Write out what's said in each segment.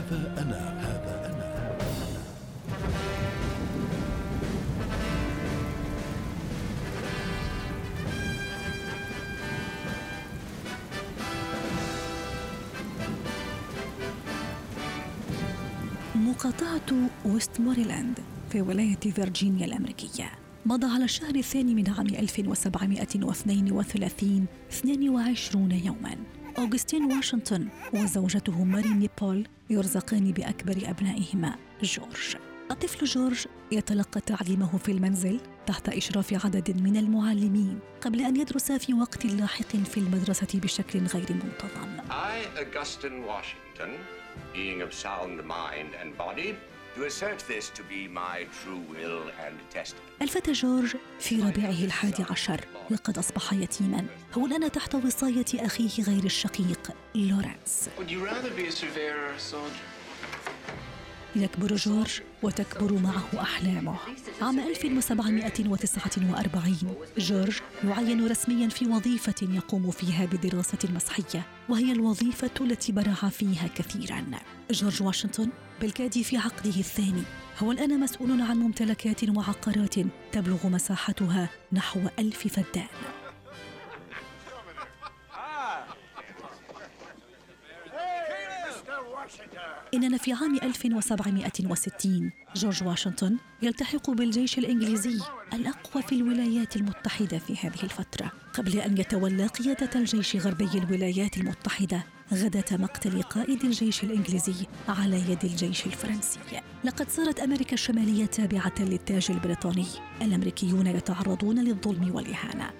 هذا أنا هذا أنا. مقاطعة ويست موريلاند في ولاية فيرجينيا الأمريكية. مضى على الشهر الثاني من عام 1732 22 يوما. أوغستين واشنطن وزوجته ماري نيبول يرزقان بأكبر أبنائهما جورج. الطفل جورج يتلقى تعليمه في المنزل تحت إشراف عدد من المعلمين قبل أن يدرس في وقت لاحق في المدرسة بشكل غير منتظم. I, Augustine Washington, being of sound mind and body, do assert this to be my true will and testament. الفتى جورج في ربيعه الحادي عشر لقد أصبح يتيما. هو الآن تحت وصاية أخيه غير الشقيق لورنس يكبر جورج وتكبر معه أحلامه. عام 1749 جورج يعين رسميا في وظيفة يقوم فيها بدراسة مسحية وهي الوظيفة التي برع فيها كثيرا. جورج واشنطن بالكاد في عقده الثاني هو الآن مسؤول عن ممتلكات وعقارات تبلغ مساحتها نحو ألف فدان. إننا في عام 1760 جورج واشنطن يلتحق بالجيش الإنجليزي الأقوى في الولايات المتحدة في هذه الفترة. قبل أن يتولى قيادة الجيش غربي الولايات المتحدة غداة مقتل قائد الجيش الإنجليزي على يد الجيش الفرنسي. لقد صارت أمريكا الشمالية تابعة للتاج البريطاني. الأمريكيون يتعرضون للظلم والإهانة.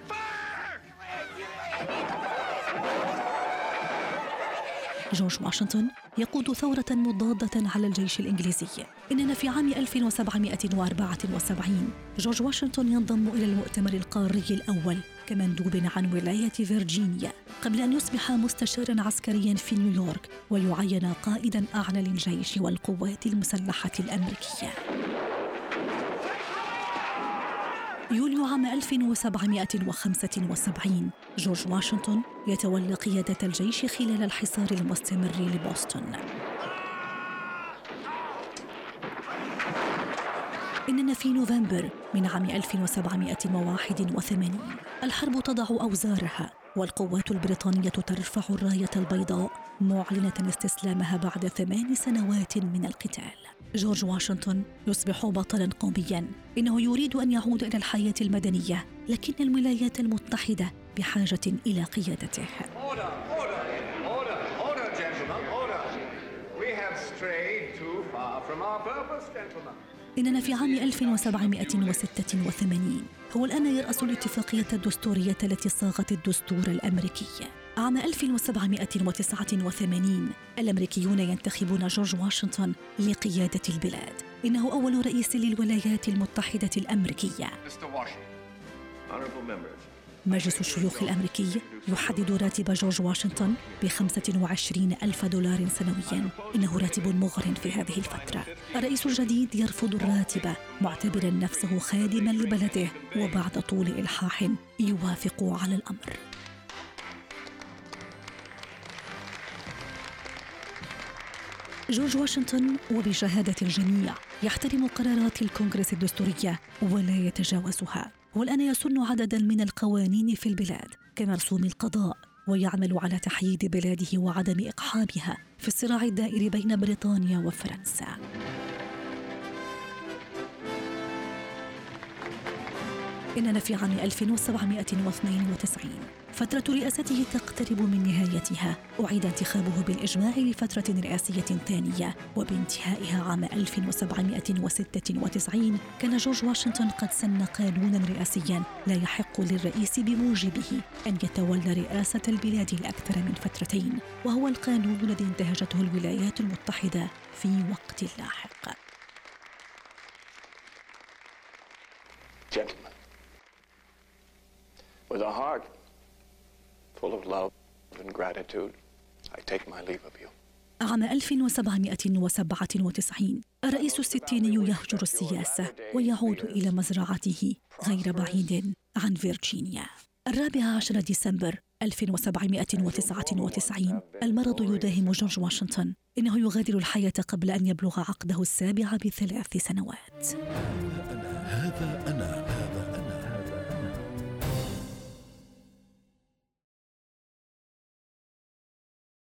جورج واشنطن يقود ثورة مضادة على الجيش الإنجليزي. إننا في عام 1774 جورج واشنطن ينضم إلى المؤتمر القاري الأول كمندوب عن ولاية فيرجينيا قبل أن يصبح مستشارا عسكريا في نيويورك ويعين قائدا أعلى للجيش والقوات المسلحة الأمريكية. يوليو عام 1775 جورج واشنطن يتولى قيادة الجيش خلال الحصار المستمر لبوسطن. إننا في نوفمبر من عام 1781 الحرب تضع أوزارها والقوات البريطانية ترفع الراية البيضاء معلنة استسلامها بعد ثمان سنوات من القتال. جورج واشنطن يصبح بطلا قوميا. إنه يريد أن يعود إلى الحياة المدنية لكن الولايات المتحدة بحاجة إلى قيادته. إننا في عام 1786 هو الآن يرأس الاتفاقية الدستورية التي صاغت الدستور الأمريكي. عام 1789 الأمريكيون ينتخبون جورج واشنطن لقيادة البلاد. إنه أول رئيس للولايات المتحدة الأمريكية. مجلس الشيوخ الأمريكي يحدد راتب جورج واشنطن ب 25 ألف دولار سنويا. إنه راتب مغر في هذه الفترة. الرئيس الجديد يرفض الراتب معتبرا نفسه خادما لبلده وبعد طول إلحاح يوافق على الأمر. جورج واشنطن وبشهادة الجميع يحترم قرارات الكونغرس الدستورية ولا يتجاوزها والآن يسن عددا من القوانين في البلاد كمرسوم القضاء ويعمل على تحييد بلاده وعدم إقحامها في الصراع الدائر بين بريطانيا وفرنسا. إننا في عام 1792 فترة رئاسته تقترب من نهايتها. أعيد انتخابه بالإجماع لفترة رئاسية ثانية. وبانتهائها عام 1796 كان جورج واشنطن قد سن قانونا رئاسيا. لا يحق للرئيس بموجبه أن يتولى رئاسة البلاد لأكثر من فترتين. وهو القانون الذي انتهجته الولايات المتحدة في وقت لاحق. Gentlemen, with a heart full of love and gratitude, I take my leave of you. عام 1797 الرئيس الستيني يهجر السياسة ويعود إلى مزرعته غير بعيد عن فيرجينيا. الرابع عشر ديسمبر 1799 المرض يداهم جورج واشنطن. إنه يغادر الحياة قبل أن يبلغ عقده السابع بثلاث سنوات. هذا أنا.